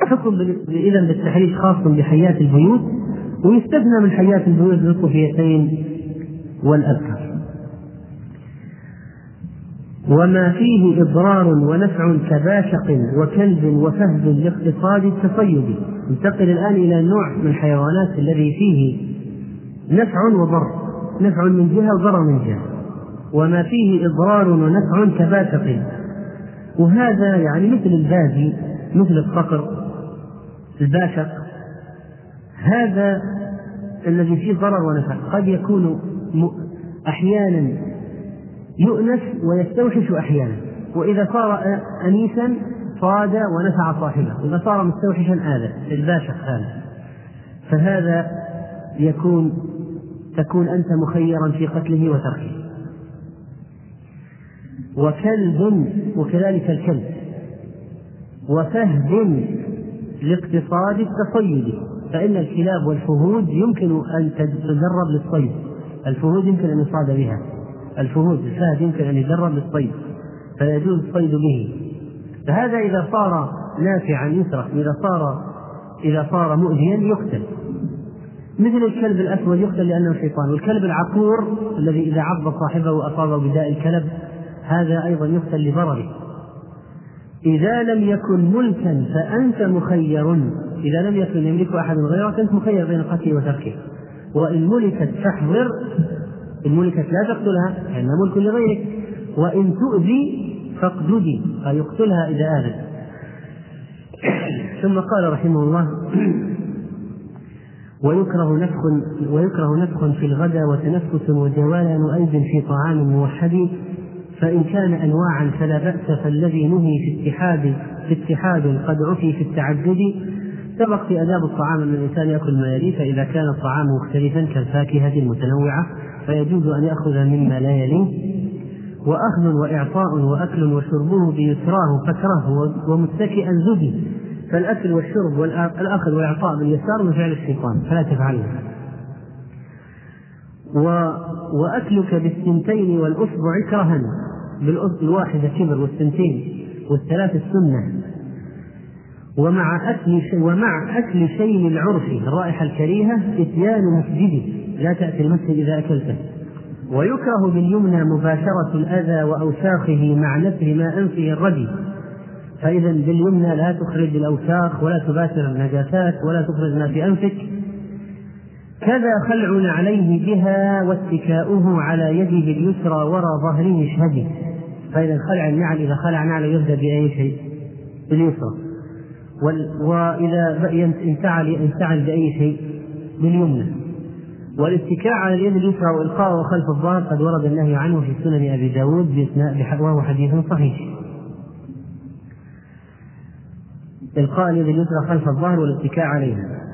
حكم إذا بالتحريش خاص بحيات البيوت ويستثنى من حيات البيوت للطفيتين والأبكر وما فيه إضرار ونفع كباشق وكلب وفهد لاقتصاد التصيد ننتقل الآن إلى نوع من الحيوانات الذي فيه نفع وضر نفع من جهة وضرر من جهة. وما فيه إضرار ونفع كباشق. وهذا يعني مثل البازي مثل الصقر الباشق هذا الذي فيه ضرر ونفع. قد يكون أحيانا يؤنس ويستوحش أحيانا. وإذا صار أنيسا صاد ونفع صاحبه. إذا صار مستوحشا آذى الباشق هذا فهذا يكون تكون أنت مخيرا في قتله وتركه. وكلب وكذلك الكلب. وفهد لاقتصاد التصيد فإن الكلاب والفهود يمكن أن تدرب للصيد. الفهود يمكن أن يصاد بها. الفهود الفهد يمكن أن يدرب للصيد فيجوز الصيد به. فهذا إذا صار نافعا يترك إذا صار إذا صار مؤذيا يقتل. مثل الكلب الأسود يقتل لأنه شيطان. والكلب العقور الذي إذا عض صاحبه أصابه بداء الكلب هذا أيضا يقتل لضرره. إذا لم يكن ملكا فأنت مخير. إذا لم يكن يملك أحد غيرك أنت مخير بين قتله وتركه. وإن ملكت فاحذر إن ملكت لا تقتلها لأنها ملك لغيرك. وإن تؤذي فاقددي أي اقتلها إذا آذت. ثم قال رحمه الله ويكره نفخ ويكره نفخ في الغدا وتنفس وجوالان أيد في طعام موحد فإن كان أنواعا فلا بأس فالذي نهي في اتحاد في اتحاد قد عفي في التعدد. سبق في آداب الطعام أن الإنسان يأكل ما يليه فإذا كان الطعام مختلفا كالفاكهة المتنوعة فيجوز أن يأخذ مما لا يليه. وأخذ وإعطاء وأكل وشربه بيسراه فكره ومتكئا زدي فالأكل والشرب والأخذ والإعطاء باليسار من فعل الشيطان فلا تفعله. و... وأكلك بالسنتين والأصبع كرها. بالأصبع الواحدة كبر والسنتين والثلاث السنة. ومع شيء ومع أكل شيء العرف الرائحة الكريهة إتيان مسجدي لا تأتي المسجد إذا أكلته. ويكره باليمنى مباشرة الأذى وأوساخه مع نثر ما أنفه الردي فإذا باليمنى لا تخرج الأوساخ ولا تباشر النجاسات ولا تخرج ما في أنفك. كذا خلع عليه بها واتكاؤه على يده اليسرى وراء ظهره اشهدي فإذا خلع النعل إذا خلع نعل يبدأ بأي شيء؟ باليسرى. وإذا انتعل انتعل بأي شيء؟ باليمنى. والاتكاء على اليد اليسرى وإلقاءه خلف الظهر قد ورد النهي عنه في سنن أبي داود وهو حديث صحيح. إلقاء اليد اليسرى خلف الظهر والاتكاء عليها.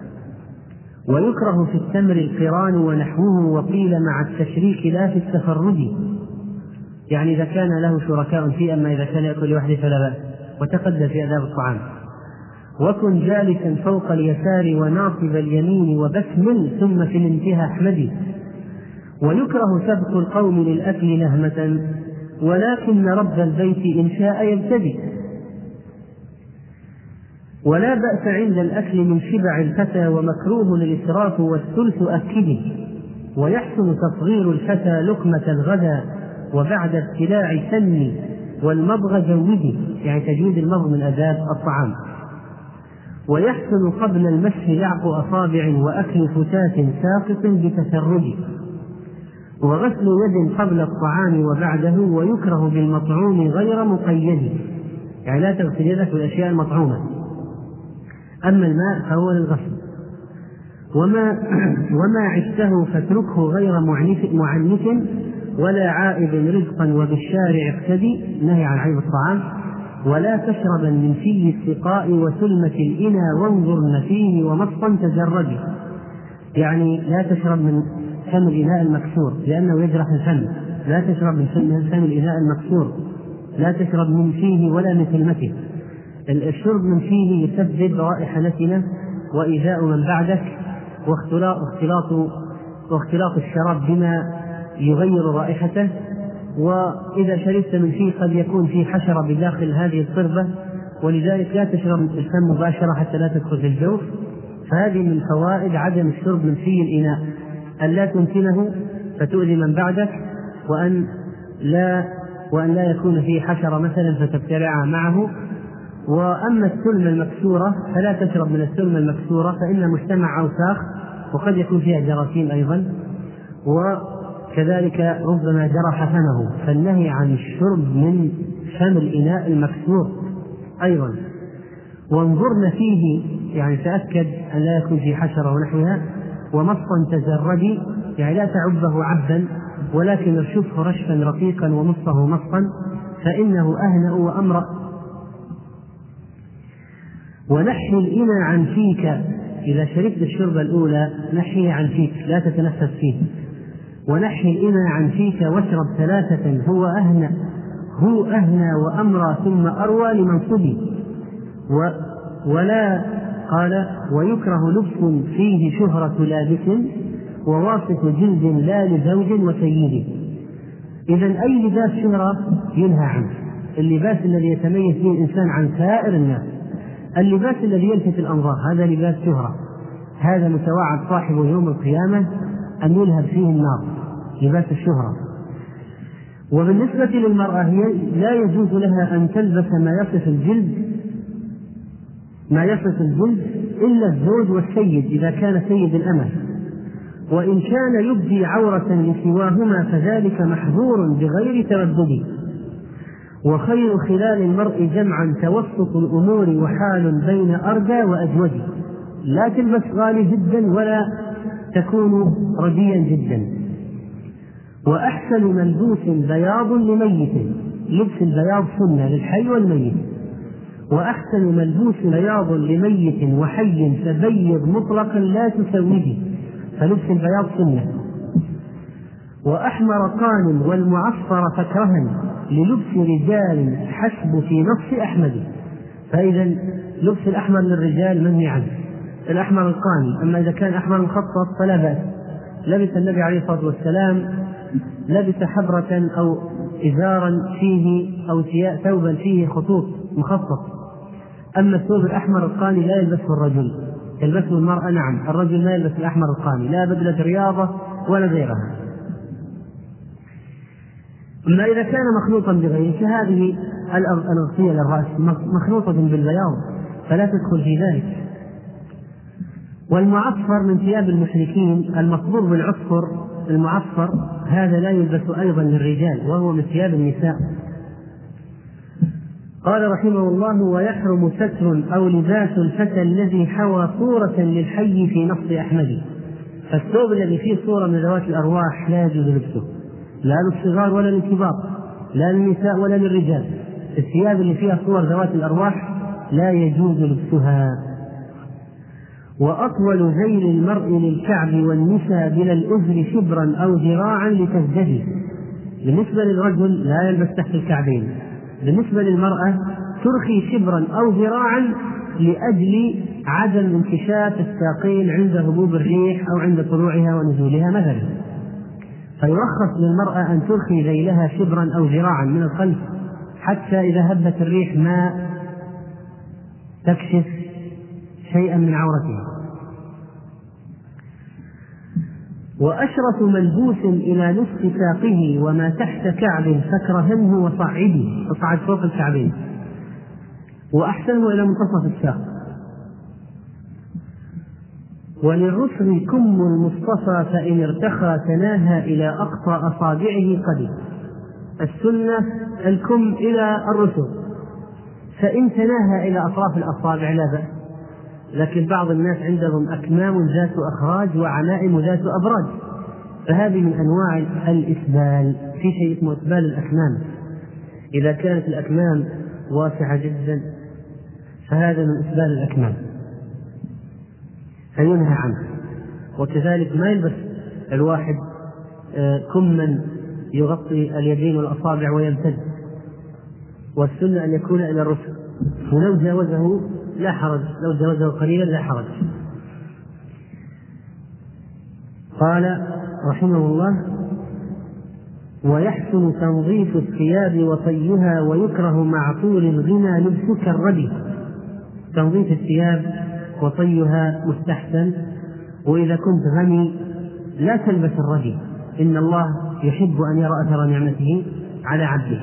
ويكره في التمر القران ونحوه وقيل مع التشريك لا في التفرد يعني إذا كان له شركاء فيه أما إذا كان يأكل لوحده فلا بأس. وتقدم في آداب الطعام. وكن جالسا فوق اليسار وناصب اليمين وبسم ثم في الانتهاء احمدي ويكره سبق القوم للأكل نهمة. ولكن رب البيت إن شاء يبتدي ولا بأس عند الأكل من شبع الفتى ومكروه الإسراف والثلث أكدي ويحسن تصغير الفتى لقمة الغدا وبعد ابتلاع سن والمضغ جودي يعني تجويد المضغ من آداب الطعام. ويحسن قبل المسح لعق أصابع وأكل فتاة ساقط بتسرج وغسل يد قبل الطعام وبعده ويكره بالمطعوم غير مقيد يعني لا تغسل يدك بالأشياء المطعومة. أما الماء فهو للغسل. وما وما عشته فاتركه غير معنف معنف ولا عائد رزقا وبالشارع اقتدي. نهي عن عيب الطعام. ولا تشربا من في السقاء وسلمة الإنى وانظرن فيه ومصا تجردي يعني لا تشرب من فم الإناء المكسور لأنه يجرح الفم. لا تشرب من فم الإناء المكسور. لا تشرب من فيه ولا من كلمته الشرب من فيه يسبب رائحة نتنة وإيذاء من بعدك واختلاط واختلاط الشراب بما يغير رائحته. وإذا شربت من فيه قد يكون في حشرة بداخل هذه الصربة ولذلك لا تشرب الفم مباشرة حتى لا تدخل في الجوف. فهذه من فوائد عدم الشرب من في الإناء. أن لا تمكنه فتؤذي من بعدك وأن لا وأن لا يكون فيه حشرة مثلا فتبتلعها معه. وأما السلم المكسورة فلا تشرب من السلم المكسورة فإن مجتمع أوساخ وقد يكون فيها جراثيم أيضا وكذلك ربما جرح فمه فالنهي عن الشرب من فم الإناء المكسور أيضا. وانظرن فيه يعني تأكد أن لا يكون فيه حشرة ونحوها ومصا تجردي يعني لا تعبه عبا ولكن ارشفه رشفا رقيقا ومصه مصا فإنه أهنأ وأمرأ. ونحي الإنى عن فيك. إذا شربت الشربة الأولى نحيه عن فيك لا تتنفس فيه. ونحي الإنى عن فيك واشرب ثلاثة هو أهنأ. هو أهنى وأمرى ثم أروى لمنصبي و ولا قال ويكره لبس فيه شهرة لابس وواسط جلد لا لزوج وسيد. إذا أي لباس شهرة؟ ينهى عنه. اللباس الذي يتميز به الإنسان عن سائر الناس. اللباس الذي يلفت الأنظار هذا لباس شهرة. هذا متوعد صاحبه يوم القيامة أن يلهب فيه النار. لباس الشهرة. وبالنسبة للمرأة هي لا يجوز لها أن تلبس ما يصف الجلد ما يصف الجلد إلا الزوج والسيد إذا كان سيد الأمة. وإن كان يبدي عورة لسواهما فذلك محظور بغير تردد. وخير خلال المرء جمعا توسط الأمور وحال بين أردى وأجود لا تلبس غالي جدا ولا تكون رديا جدا. وأحسن ملبوس بياض لميت. لبس البياض سنة للحي والميت. وأحسن ملبوس بياض لميت وحي فبيض مطلقا لا تسوده فلبس البياض سنة. وأحمر قان والمعصفر فكرها للبس رجال حسب في نص أحمد. فإذا لبس الأحمر للرجال منهي عنه الأحمر القاني. أما إذا كان أحمر مخطط فلا بأس. لبس النبي عليه الصلاة والسلام لبس حبرة أو إزارا فيه أو ثوبا فيه خطوط مخطط أما الثوب الأحمر القاني لا يلبسه الرجل. يلبسه المرأة نعم. الرجل لا يلبس الأحمر القاني. لا بدلة رياضة ولا غيرها. أما إذا كان مخلوطا بغيره فهذه الأغطية للرأس مخلوطة بالبياض فلا تدخل في ذلك. والمعصفر من ثياب المشركين المصبوغ بالعصفر المعصفر هذا لا يلبس أيضا للرجال وهو من ثياب النساء. قال رحمه الله ويحرم ستر أو لباس الفتى الذي حوى صورة للحي في نص أحمد فالثوب الذي فيه صورة من ذوات الأرواح لا يجوز لبسه. لا للصغار ولا للكبار لا للنساء ولا للرجال. الثياب اللي فيها صور ذوات الأرواح لا يجوز لبسها. وأطول ذيل المرء للكعب والنساء بلا الأذن شبرا أو ذراعا لتزدهي. بالنسبة للرجل لا يلبس تحت الكعبين. بالنسبة للمرأة ترخي شبرا أو ذراعا لأجل عدم انكشاف الساقين عند هبوب الريح أو عند طلوعها ونزولها مثلا. فيرخص للمرأة أن ترخي ذيلها شبرا أو ذراعا من الخلف حتى إذا هبت الريح ما تكشف شيئا من عورتها. وأشرف ملبوس إلى نصف ساقه وما تحت كعب فاكرهنه وصعده أصعد فوق الكعبين. وأحسنه إلى منتصف الساق. وللرسل كم المصطفى فإن ارتخى تناهى إلى أقصى أصابعه قدم السنة الكم إلى الرسل. فإن تناهى إلى أطراف الأصابع لا بأس. لكن بعض الناس عندهم أكمام ذات أخراج وعمائم ذات أبراج. فهذه من أنواع الإسبال. في شيء اسمه إسبال الأكمام. إذا كانت الأكمام واسعة جدا فهذا من إسبال الأكمام. فينهى عنه وكذلك ما يلبس الواحد آه، كما يغطي اليدين والأصابع ويمتد والسنة أن يكون إلى الرسل. ولو جاوزه لا حرج لو جاوزه قليلا لا حرج. قال رحمه الله ويحسن تنظيف الثياب وطيها ويكره مع طول الغنى لبسك الردي تنظيف الثياب وطيها مستحسن وإذا كنت غني لا تلبس الردي إن الله يحب أن يرى أثر نعمته على عبده.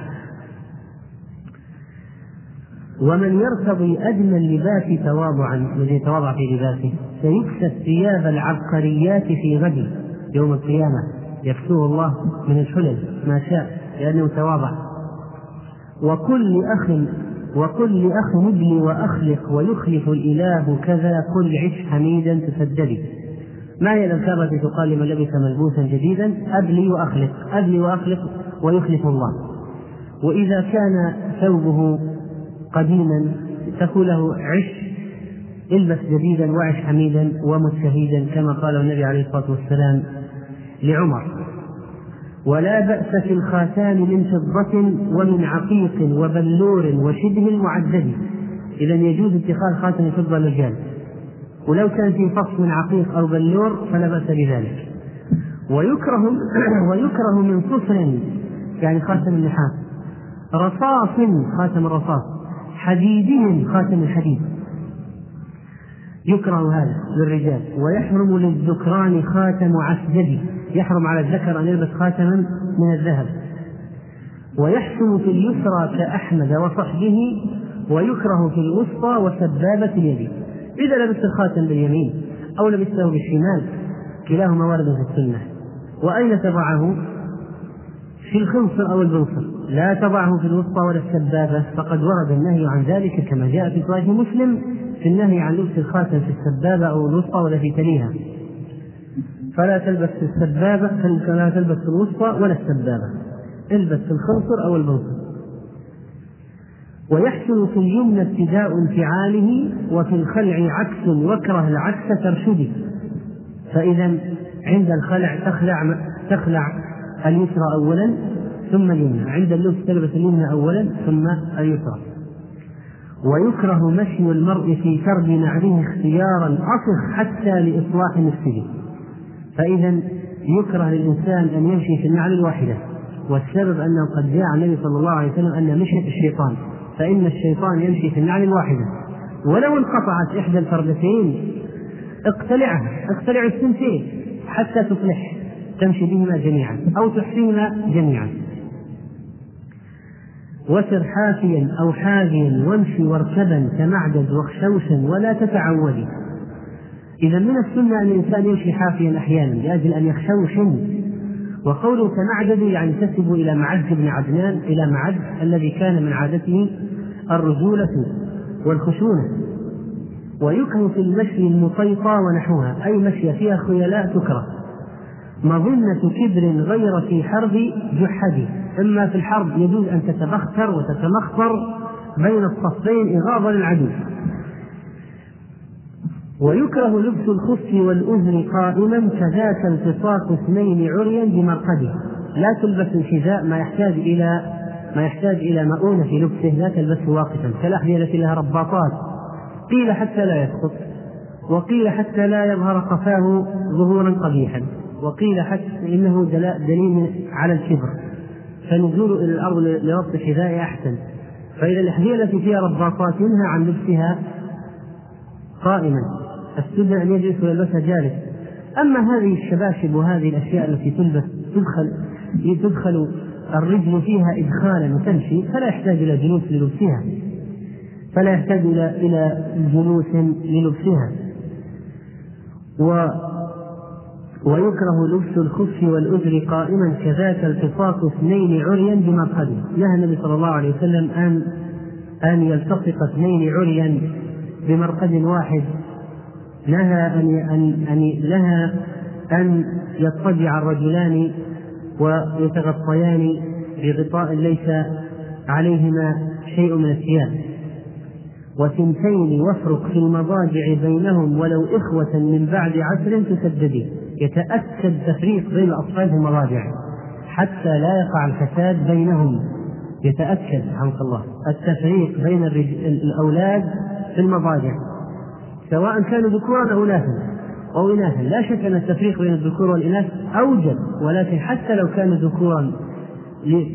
ومن يرتضي أدنى اللباس تواضعا الذي يتواضع في لباسه سيكسى ثياب العبقريات في غد يوم القيامة. يكسوه الله من الحلل ما شاء لأنه تواضع. وكل أخ وقل لأخ ابلي وأخلق ويخلف الإله كذا قل عش حميدا تسددي ما هي الأذكار التي تقال لمن لبس ملبوسا جديدا؟ أبلي وأخلق أبلي وأخلق ويخلف الله. وإذا كان ثوبه قديما تقول له عش البس جديدا وعش حميدا ومت كما قال النبي عليه الصلاة والسلام لعمر. ولا بأس في الخاتان من فضة ومن عقيق وبلور وشبه المعدد إذا يجوز اتخاذ خاتم فضة للرجال ولو كان في فص من عقيق أو بلور فلا بأس بذلك. ويكره ويكره من صفر يعني خاتم النحاس. رصاص خاتم الرصاص حديدهم خاتم الحديد. يكره هذا للرجال. ويحرم للذكران خاتم عسجد يحرم على الذكر أن يلبس خاتما من الذهب. ويحسن في اليسرى كأحمد وصحبه ويكره في الوسطى وسبابة اليد. إذا لبست الخاتم باليمين أو لبسته بالشمال كلاهما وارد في السنة. وأين تضعه؟ في الخنصر أو البنصر. لا تضعه في الوسطى ولا السبابة. فقد ورد النهي عن ذلك كما جاء في صحيح مسلم في النهي عن لبس الخاتم في السبابة أو الوسطى والتي تليها فلا تلبس السبابة فلا تلبس الوسطى ولا السبابة. البس الخنصر أو البنصر ويحسن في اليمنى ابتداء انفعاله وفي الخلع عكس واكره العكس ترشدي فإذا عند الخلع تخلع تخلع اليسرى أولا ثم اليمنى. عند اللبس تلبس اليمنى أولا ثم اليسرى. ويكره مشي المرء في كرب نعله اختيارا أصخ حتى لإصلاح نفسه. فإذا يكره للإنسان أن يمشي في النعل الواحدة والسبب أنه قد جاء النبي صلى الله عليه وسلم أن مشية الشيطان فإن الشيطان يمشي في النعل الواحدة. ولو انقطعت إحدى الفردتين اقتلعها اقتلع السنتين حتى تصلح تمشي بهما جميعا أو تحصيهما جميعا. وسر حافيا أو حاذيا وامشي واركبا كمعدد واخشوشا ولا تتعودي. إذا من السنة أن الإنسان يمشي حافيا أحيانا لأجل أن يخشوشن وقوله كمعدد يعني تنسب إلى معد بن عدنان إلى معد الذي كان من عادته الرجولة والخشونة. ويكره في المشي المطيطة ونحوها أي مشي فيها خيلاء تكره. مظنة كبر غير في حرب جحدي. إما في الحرب يجوز أن تتبختر وتتمخطر بين الصفين إغاظة للعدو. ويكره لبس الخف والأذن قائما كذاك التصاق اثنين عريا بمرقده لا تلبس الحذاء ما يحتاج إلى ما يحتاج إلى مؤونة في لبسه لا تلبسه واقفا. كالأحذية التي لها رباطات. قيل حتى لا يسقط. وقيل حتى لا يظهر قفاه ظهورا قبيحا. وقيل حتى إنه دليل على الكبر. فنزول إلى الأرض لربط الحذاء أحسن. فإذا الاحذيه التي فيها رباطات ينهى عن لبسها قائما. السنة أن يجلس ويلبسها جالس. أما هذه الشباشب وهذه الأشياء التي تلبس تدخل تدخل الرجل فيها ادخالا وتمشي فلا يحتاج إلى جلوس للبسها. فلا يحتاج إلى إلى جلوس للبسها. و ويكره لبس الخف والأذر قائما كذاك التصاق اثنين عريا بمرقد نهى النبي صلى الله عليه وسلم أن أن يلتصق اثنين عريا بمرقد واحد. نهى أن أن لها أن يضطجع الرجلان ويتغطيان بغطاء ليس عليهما شيء من الثياب. وثنتين وافرق في المضاجع بينهم ولو إخوة من بعد عسر تسددي يتأكد تفريق بين الأطفال في المضاجع حتى لا يقع الفساد بينهم. يتأكد رحمك الله التفريق بين الأولاد في المضاجع. سواء كانوا ذكورا أو إناثا أو إناثا لا شك أن التفريق بين الذكور والإناث أوجب ولكن حتى لو كانوا ذكورا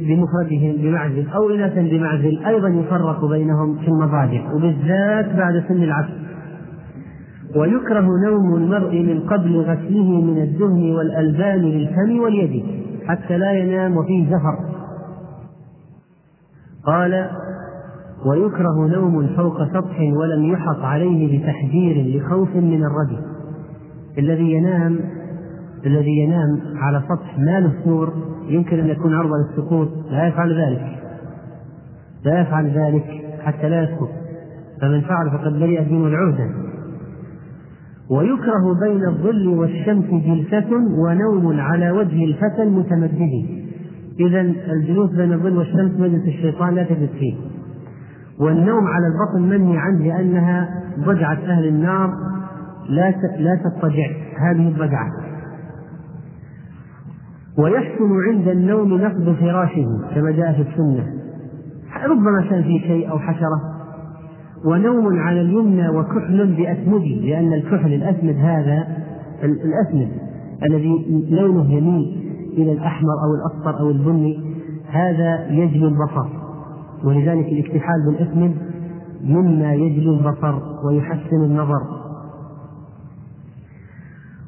بمفردهم بمعزل أو إناثا بمعزل أيضا يفرق بينهم في المضاجع وبالذات بعد سن العصر. ويكره نوم المرء من قبل غسله من الدهن والألبان للفم واليد حتى لا ينام وفيه زفر. قال ويكره نوم فوق سطح ولم يحط عليه بتحذير لخوف من الرجل. الذي ينام الذي ينام على سطح ما له سور يمكن أن يكون عرضة للسقوط لا يفعل ذلك. لا يفعل ذلك حتى لا يسقط فمن فعل فقد برئ منه العهدة. ويكره بين الظل والشمس جلسة ونوم على وجه الفتى المتمدد. إذا الجلوس بين الظل والشمس مجلس الشيطان لا تجد فيه. والنوم على البطن منهي عنه لأنها ضجعة أهل النار. لا لا تضطجع. هذه الضجعة. ويحسن عند النوم نقض فراشه كما جاء في السنة. ربما كان فيه شيء أو حشرة. ونوم على اليمنى وكحل بأسمد لأن الكحل الأسمد هذا الأسمد الذي لونه يميل إلى الأحمر أو الأصفر أو البني هذا يجلو البصر. ولذلك الاكتحال بالأسمد مما يجلو البصر ويحسن النظر.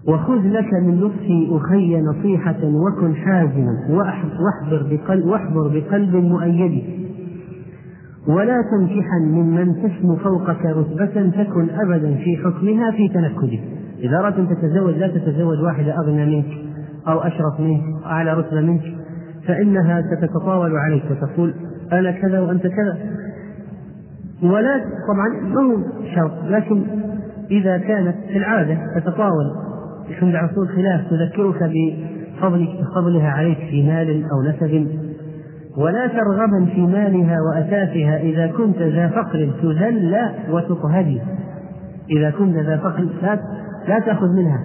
وخذ لك من لطفي أخي نصيحة وكن حازما واحضر بقلب, واحضر بقلب مؤيد. ولا تنكحا ممن تسمو فوقك رتبة تكن أبدا في حكمها في تنكده. إذا أردت أن تتزوج لا تتزوج واحدة أغنى منك أو أشرف منك أو أعلى رتبة منك فإنها ستتطاول عليك وتقول أنا كذا وأنت كذا. ولا طبعا ما هو شرط لكن إذا كانت في العادة تتطاول عند عصور خلاف تذكرك بفضلك بفضلها عليك في مال أو نسب. ولا ترغبا في مالها وأساسها إذا كنت ذا فقر تذل وتقهدي. إذا كنت ذا فقر لا, تأخذ منها.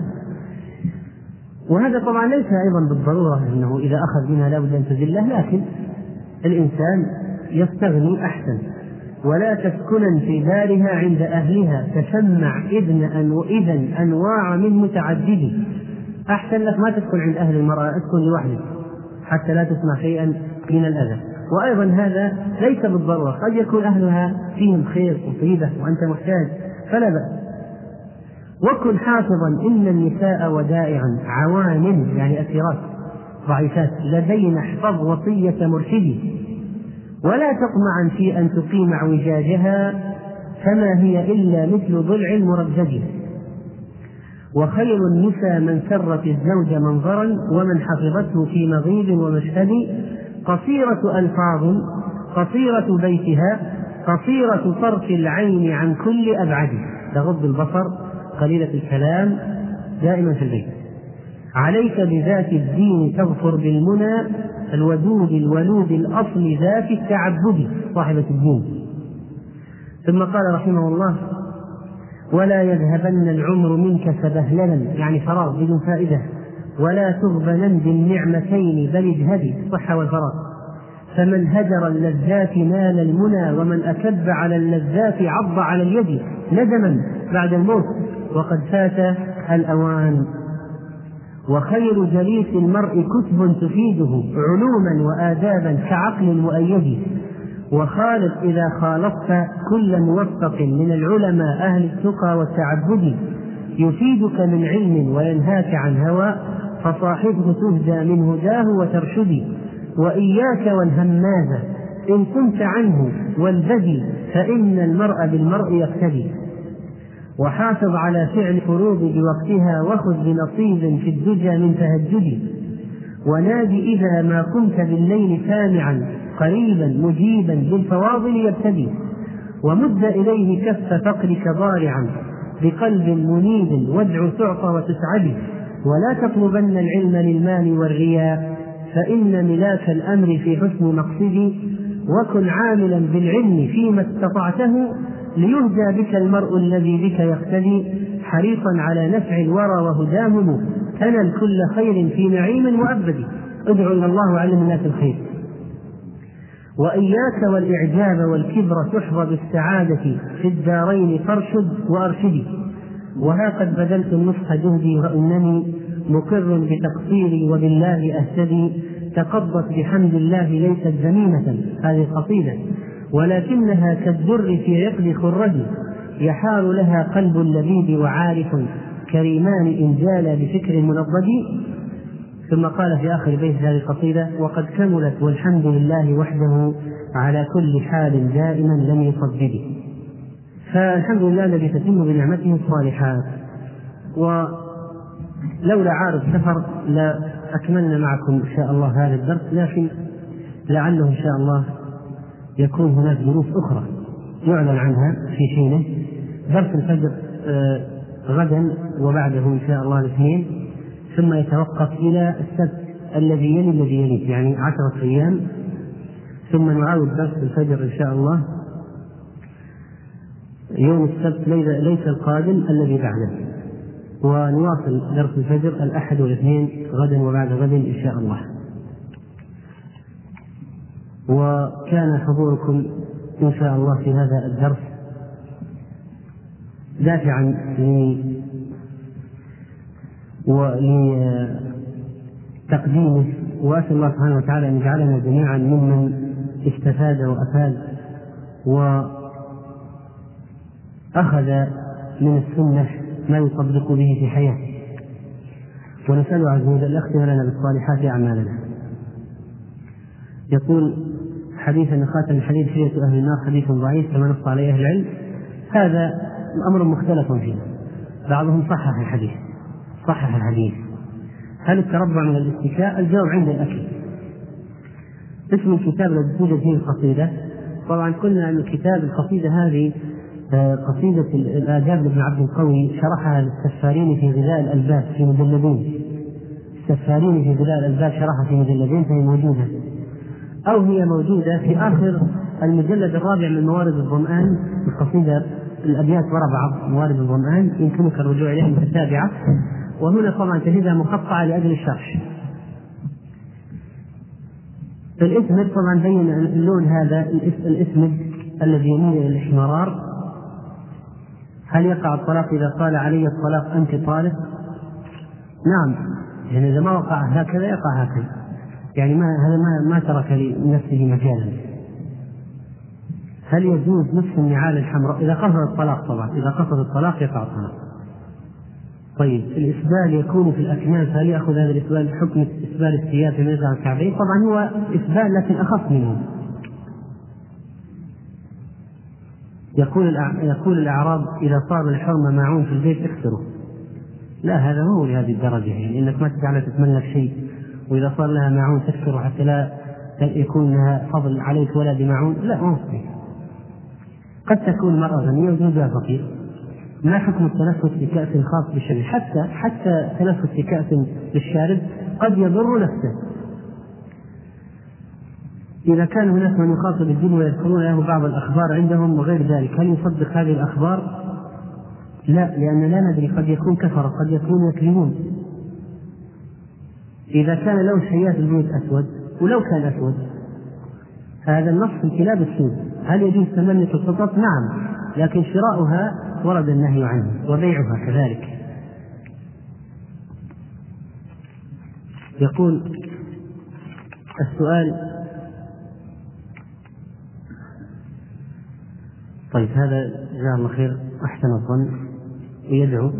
وهذا طبعا ليس أيضا بالضرورة أنه إذا أخذ منها لابد أن تذله لكن الإنسان يستغني أحسن. ولا تسكنا في دارها عند أهلها. تسمع إذن أن إذا أنواع من متعدد أحسن لك ما تسكن عند أهل المرأة اسكن لوحدك. حتى لا تسمع شيئا من الأذى. وأيضا هذا ليس بالضرورة. قد يكون أهلها فيهم خير وطيبة وأنت محتاج فلا بأس. وكن حافظا إن النساء ودائعا. عوان يعني أسيرات ضعيفات لدينا احفظ وصية مرشدي. ولا تطمعا في أن تقيم اعوجاجها فما هي إلا مثل ضلع المرجج. وخير النساء من سرت الزوج منظرا ومن حفظته في مغيب ومشهد. قصيرة ألفاظ قصيرة بيتها قصيرة طرف العين عن كل أبعد. تغض البصر قليلة الكلام دائما في البيت. عليك بذات الدين تظفر بالمنى الودود الولود الأصل ذات التعبد صاحبة الدين. ثم قال رحمه الله ولا يذهبن العمر منك سبهللا يعني فراغ بدون فائدة. ولا تغبنن بالنعمتين بل اجهدي الصحة والفراغ. فمن هجر اللذات نال المنى ومن أكب على اللذات عض على اليد ندما بعد الموت وقد فات الأوان. وخير جليس المرء كتب تفيده علوما وآدابا كعقل مؤيد. وخالط إذا خالطت كل موفق من العلماء أهل التقى والتعبد. يفيدك من علم وينهاك عن هوى فصاحبه تهدى من هداه وترشدي وإياك والهماز إن كنت عنه والبدي فإن المرء بالمرء يقتدي. وحافظ على فعل فروض بوقتها وخذ بنصيب في الدجى من تهجد ونادي إذا ما كنت بالليل سامعا قريبا مجيبا بالفواضل يبتدي. ومد إليه كف فقرك ضارعا بقلب منيب وادع تعطى وتسعد ولا تطلبن العلم للمال والرياء فإن ملاك الأمر في حسن مقصدي وكن عاملا بالعلم فيما استطعته ليهدى بك المرء الذي بك يقتدي حريصا على نفع الورى وهداهم. تنل كل خير في نعيم مؤبد ادعو إلى الله وعلم الناس الخير. وإياك والإعجاب والكبر تحظى بالسعادة في الدارين فارشد وأرشدي وها قد بذلت النصح جهدي وإنني مقر بتقصيري وبالله أهتدي. تقضت بحمد الله ليست ذميمة. هذه القصيدة ولكنها كالدر في عقد خرج يحار لها قلب اللبيب وعارف كريمان إن جال بفكر منضد ثم قال في آخر بيت هذه القصيدة وقد كملت والحمد لله وحده على كل حال دائما لم يصدد. فالحمد لله الذي تتم بنعمته الصالحات ولولا عارض سفر لأكملنا معكم إن شاء الله هذا الدرس لكن لعله إن شاء الله يكون هناك دروس أخرى. يعلن عنها في حينه. درس الفجر آه، غدا وبعده إن شاء الله الاثنين. ثم يتوقف إلى السبت الذي يلي الذي يليه يعني عشرة أيام. ثم نعاود درس الفجر إن شاء الله. يوم السبت ليس القادم الذي بعده. ونواصل درس الفجر الأحد والاثنين غدا وبعد غد إن شاء الله. وكان حضوركم إن شاء الله في هذا الدرس دافعا ولتقديمه وأسأل الله سبحانه وتعالى أن يجعلنا جميعا ممن استفاد وأفاد وأخذ من السنة ما يطبق به في حياته. ونسأله عز وجل يختم لنا بالصالحات أعمالنا. يقول حديث أن خاتم الحديث حية أهل النار حديث ضعيف كما نص عليه أهل العلم. هذا أمر مختلف فيه. بعضهم صحح الحديث. صحح الحديث. هل التربع من الاتكاء؟ الجواب عند الأكل. اسم الكتاب الذي توجد فيه القصيدة. طبعا قلنا أن الكتاب القصيدة هذه آه، قصيدة الآداب لابن عبد القوي شرحها للسفارين في غذاء الألباب في مجلدين السفارين في غذاء الألباب شرحها في مجلدين فهي موجودة. أو هي موجودة في آخر المجلد الرابع من موارد الظمآن القصيدة الأبيات وراء بعض موارد الظمآن يمكنك الرجوع إليها متتابعة. وهنا طبعا تجدها مقطعة لأجل الشرح. فالإسمد طبعا بين اللون هذا الإسمد الذي يميل إلى الإحمرار هل يقع الطلاق إذا قال علي الطلاق أنت طالق؟ نعم. يعني إذا ما وقع هكذا يقع هكذا. يعني ما هذا ما ما ترك لنفسه مجالا. هل يجوز نصف النعال الحمراء؟ إذا قصد الطلاق طبعا إذا قصد الطلاق يقع الطلاق. طيب الإسبال يكون في الأكمام فهل يأخذ هذا الإسبال حكم إسبال الثياب في ميزان الكعبين؟ طبعا هو إسبال لكن أخف منه. يقول يقول الأعراب إذا صار الحرمة معون في البيت اكسره. لا هذا مو لهذه الدرجة يعني إنك ما تجعلها تتملك شيء. وإذا صار لها معون تكسره حتى لا يكون لها فضل عليك ولا بمعون لا ما قد تكون مرأة غنية وزوجها فقير. ما حكم التنفس بكأس خاص بالشرب؟ حتى حتى التنفس بكأس للشارب قد يضر نفسه. إذا كان هناك من يخاطب الدين ويذكرون له بعض الأخبار عندهم وغير ذلك هل يصدق هذه الأخبار؟ لا لأن لا ندري قد يكون كفر قد يكون يكذبون. إذا كان لون حياة البيوت أسود ولو كان أسود. هذا النص في الكلاب السود هل يجوز تملك القطط؟ نعم لكن شراؤها ورد النهي عنه وبيعها كذلك. يقول السؤال طيب هذا جزاه الله خير أحسن الظن ويدعو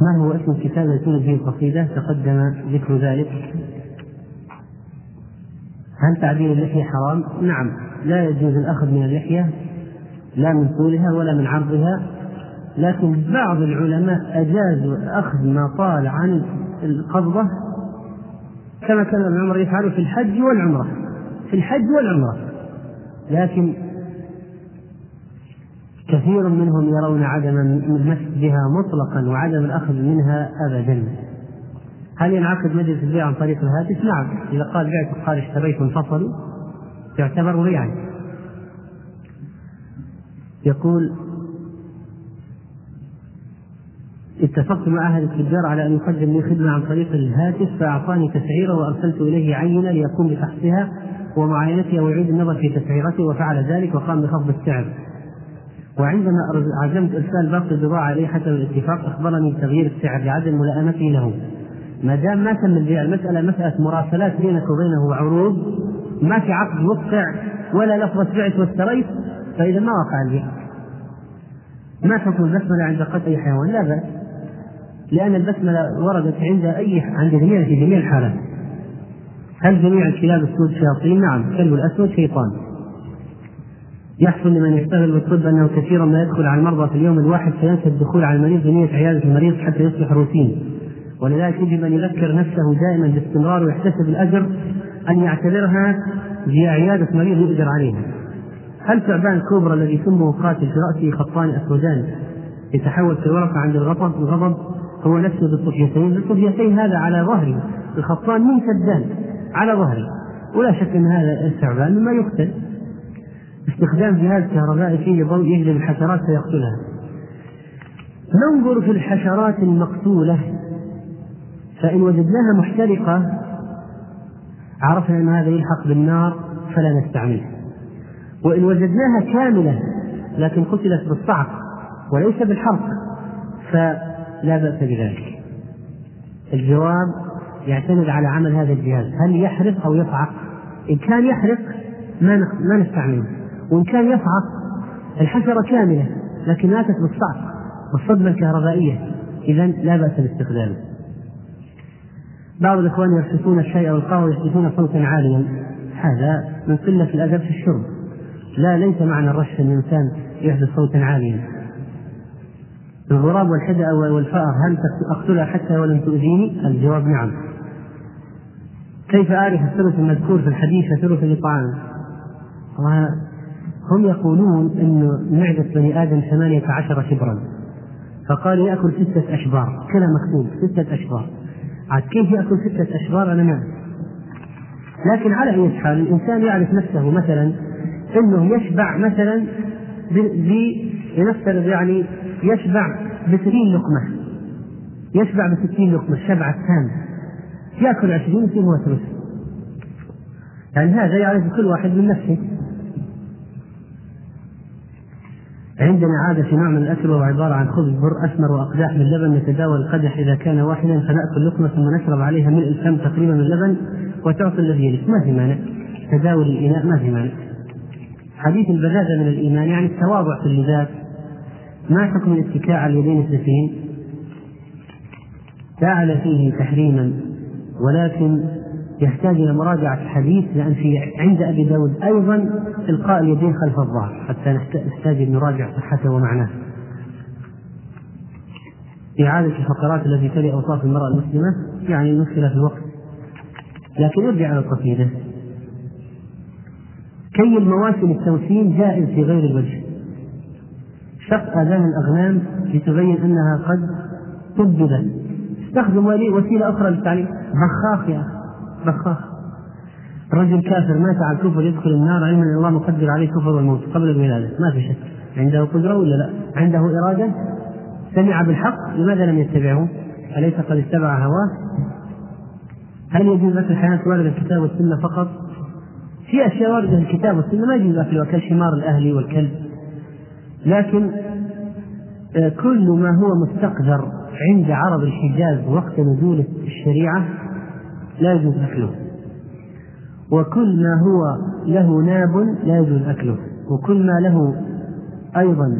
ما هو اسم الكتاب توجد فيه القصيدة؟ تقدم ذكر ذلك. هل تعديل اللحية حرام؟ نعم. لا يجوز الأخذ من اللحية لا من طولها ولا من عرضها. لكن بعض العلماء أجازوا أخذ ما طال عن القبضة كما كان ابن عمر يفعل في الحج والعمرة. في الحج والعمرة. لكن كثير منهم يرون عدم المسك بها مطلقا وعدم الأخذ منها أبدا. هل ينعقد مجلس البيع عن طريق الهاتف؟ نعم. إذا قال بعت قال اشتريت انفصلوا يعتبر بيعا يقول اتفقت مع أهل التجار على أن يقدم لي خدمة عن طريق الهاتف فأعطاني تسعيرة وأرسلت إليه عينة ليقوم بفحصها ومعاينتها ويعيد النظر في تسعيرته وفعل ذلك وقام بخفض السعر. وعندما عزمت ارسال باقي البضاعه اليه حسب الاتفاق أخبرني بتغيير السعر لعدم ملائمته له. ما دام ما تم البيع المسألة مسألة مراسلات بينك وبينه وعروض ما في عقد وقع ولا لفظة بعت واشتريت فإذا ما وقع البيع. ما حكم البسملة عند قتل أي حيوان؟ لا بأس. لأن البسملة وردت عند أي عند جميع في جميع الحالات. هل جميع الكلاب السود شياطين؟ نعم. الكلب الأسود شيطان. يحصل لمن يشتغل بالطب أنه كثيرا ما يدخل على المرضى في اليوم الواحد فينسى الدخول على المريض بنية عيادة المريض حتى يصبح روتين ولذلك يجب أن يذكر نفسه دائما باستمرار ويحتسب الأجر أن يعتبرها هي عيادة مريض يؤجر عليها. هل ثعبان كوبرا الذي سمه قاتل في رأسه خطان أسودان يتحول في الورقة عند الغضب الغضب؟ هو نفسه بالطفيتين الطفيتين هذا على ظهره الخطان ممتدان على ظهره ولا شك أن هذا الثعبان مما يقتل. استخدام جهاز كهربائي فيه ضوء يجلب الحشرات فيقتلها. ننظر في الحشرات المقتولة. فإن وجدناها محترقة عرفنا أن هذا يلحق بالنار فلا نستعملها وإن وجدناها كاملة لكن قتلت بالصعق وليس بالحرق فلا بأس بذلك. الجواب يعتمد على عمل هذا الجهاز. هل يحرق أو يصعق؟ إن كان يحرق ما ما نستعمله. وإن كان يصعق الحشرة كاملة لكن ماتت بالصعق والصدمة الكهربائية. إذا لا بأس باستخدامه. بعض الإخوان يرشفون الشاي أو القهوة يحدثون صوتا عاليا. هذا من قلة الأدب في الشرب. لا ليس معنى الرش أن الإنسان يحدث صوتا عاليا. الغراب والحدأ والفأر هل أقتلها حتى ولم تؤذيني؟ الجواب نعم. كيف أعرف الثلث المذكور في الحديث ثلث لطعام؟ هم يقولون أن معدة بني آدم ثمانية عشر شبرا فقال يأكل ستة أشبار. كلام مكتوب ستة أشبار. عاد كيف يأكل ستة أشبار؟ أنا ما لكن على أي حال الإنسان يعرف نفسه مثلا أنه يشبع مثلا لنفترض يعني يشبع بستين لقمة. يشبع بستين لقمة الشبع التام يأكل عشرين يصير هو ثلث يعني هذا يعرف كل واحد من نفسه. عندنا عادة في نوع من الأكل وهو عبارة عن خبز بر أسمر وأقداح من لبن نتداول القدح إذا كان واحدا فنأكل لقمة ثم نشرب عليها ملء الفم تقريبا من اللبن وتعطي الذي يليك ما في مانع. تداول الإناء ما في مانع. حديث البذاذة من الإيمان يعني التواضع في اللذات. ما حكم الاتكاء على اليدين الاثنتين جعل فيه تحريما. ولكن يحتاج إلى مراجعة الحديث لأن في عند أبي داود أيضا إلقاء اليدين خلف الظهر حتى نحتاج أن نراجع صحته ومعناه. إعادة الفقرات التي تلي أوصاف المرأة المسلمة يعني المشكلة في الوقت. لكن ارجع على القصيدة كي المواسم التوسيم جائز في غير الوجه. شق آذان الأغنام لتبين أنها قد طببت استخدم وسيلة أخرى للتعليم. بخاخ يا أخي. بخاخ رجل كافر مات على الكفر يدخل النار علما إن الله مقدر عليه كفر والموت قبل الولادة ما في شك عنده قدرة ولا لا؟ عنده إرادة سمع بالحق لماذا لم يتبعه؟ أليس قد اتبع هواه؟ هل يجوز اكل الحيوانات وارده الكتاب والسنة فقط؟ في أشياء واردة الكتاب والسنة ما يجوز اكلها كالحمار الاهلي والكلب لكن آه، كل ما هو مستقذر عند عرب الحجاز وقت نزول الشريعة لا يجوز أكله. وكل ما هو له ناب لا يجوز أكله. وكل ما له أيضا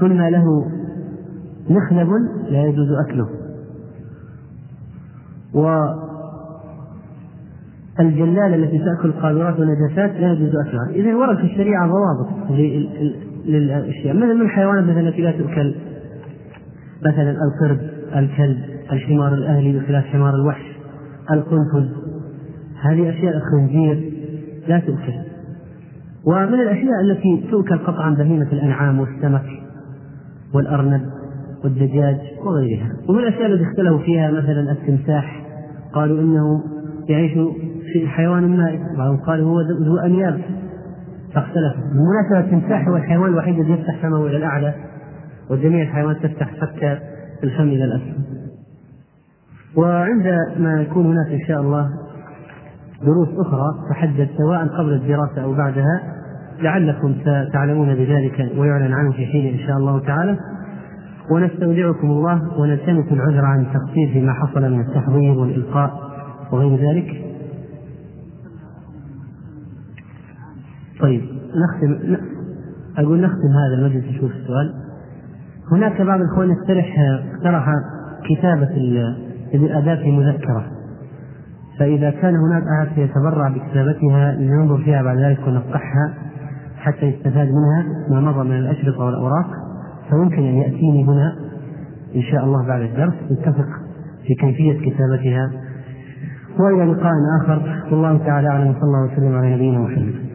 كل ما له مخنب لا يجوز أكله. والجلالة التي تأكل قاذورات ونجاسات لا يجوز أكلها. إذا ورد في الشريعة ضوابط للأشياء. مثل من الحيوانات مثلا التي لا تؤكل مثلا القرد الكلب الحمار الأهلي بخلاف حمار الوحش. القنفذ هذه أشياء الخنزير لا تؤكل. ومن الأشياء التي تؤكل قطعا بهيمة الأنعام والسمك والأرنب والدجاج وغيرها. ومن الأشياء التي اختلفوا فيها مثلا التمساح. قالوا إنه يعيش في حيوان مائي بعضهم قالوا هو ذو أنياب. فاختلفوا بالمناسبة التمساح هو الحيوان الوحيد الذي يفتح فمه إلى الأعلى وجميع الحيوانات تفتح فك الفم إلى الأسفل. وعندما يكون هناك إن شاء الله دروس أخرى تحدد سواء قبل الدراسة أو بعدها لعلكم ستعلمون بذلك ويعلن عنه في حين إن شاء الله تعالى. ونستودعكم الله ونلتمس العذر عن التقصير فيما حصل من التحضير والإلقاء وغير ذلك. طيب نختم أقول نختم هذا المجلس نشوف السؤال. هناك بعض الإخوان يقترح اقترح كتابة في مذكرة. فإذا كان هناك أحد يتبرع بكتابتها لننظر فيها بعد ذلك ونقحها حتى يستفاد منها ما مضى من الأشرطة والأوراق. فممكن أن يأتيني هنا إن شاء الله بعد الدرس نتفق في كيفية كتابتها. وإلى لقاء آخر. والله تعالى أعلم. صلى الله وسلم على نبينا محمد.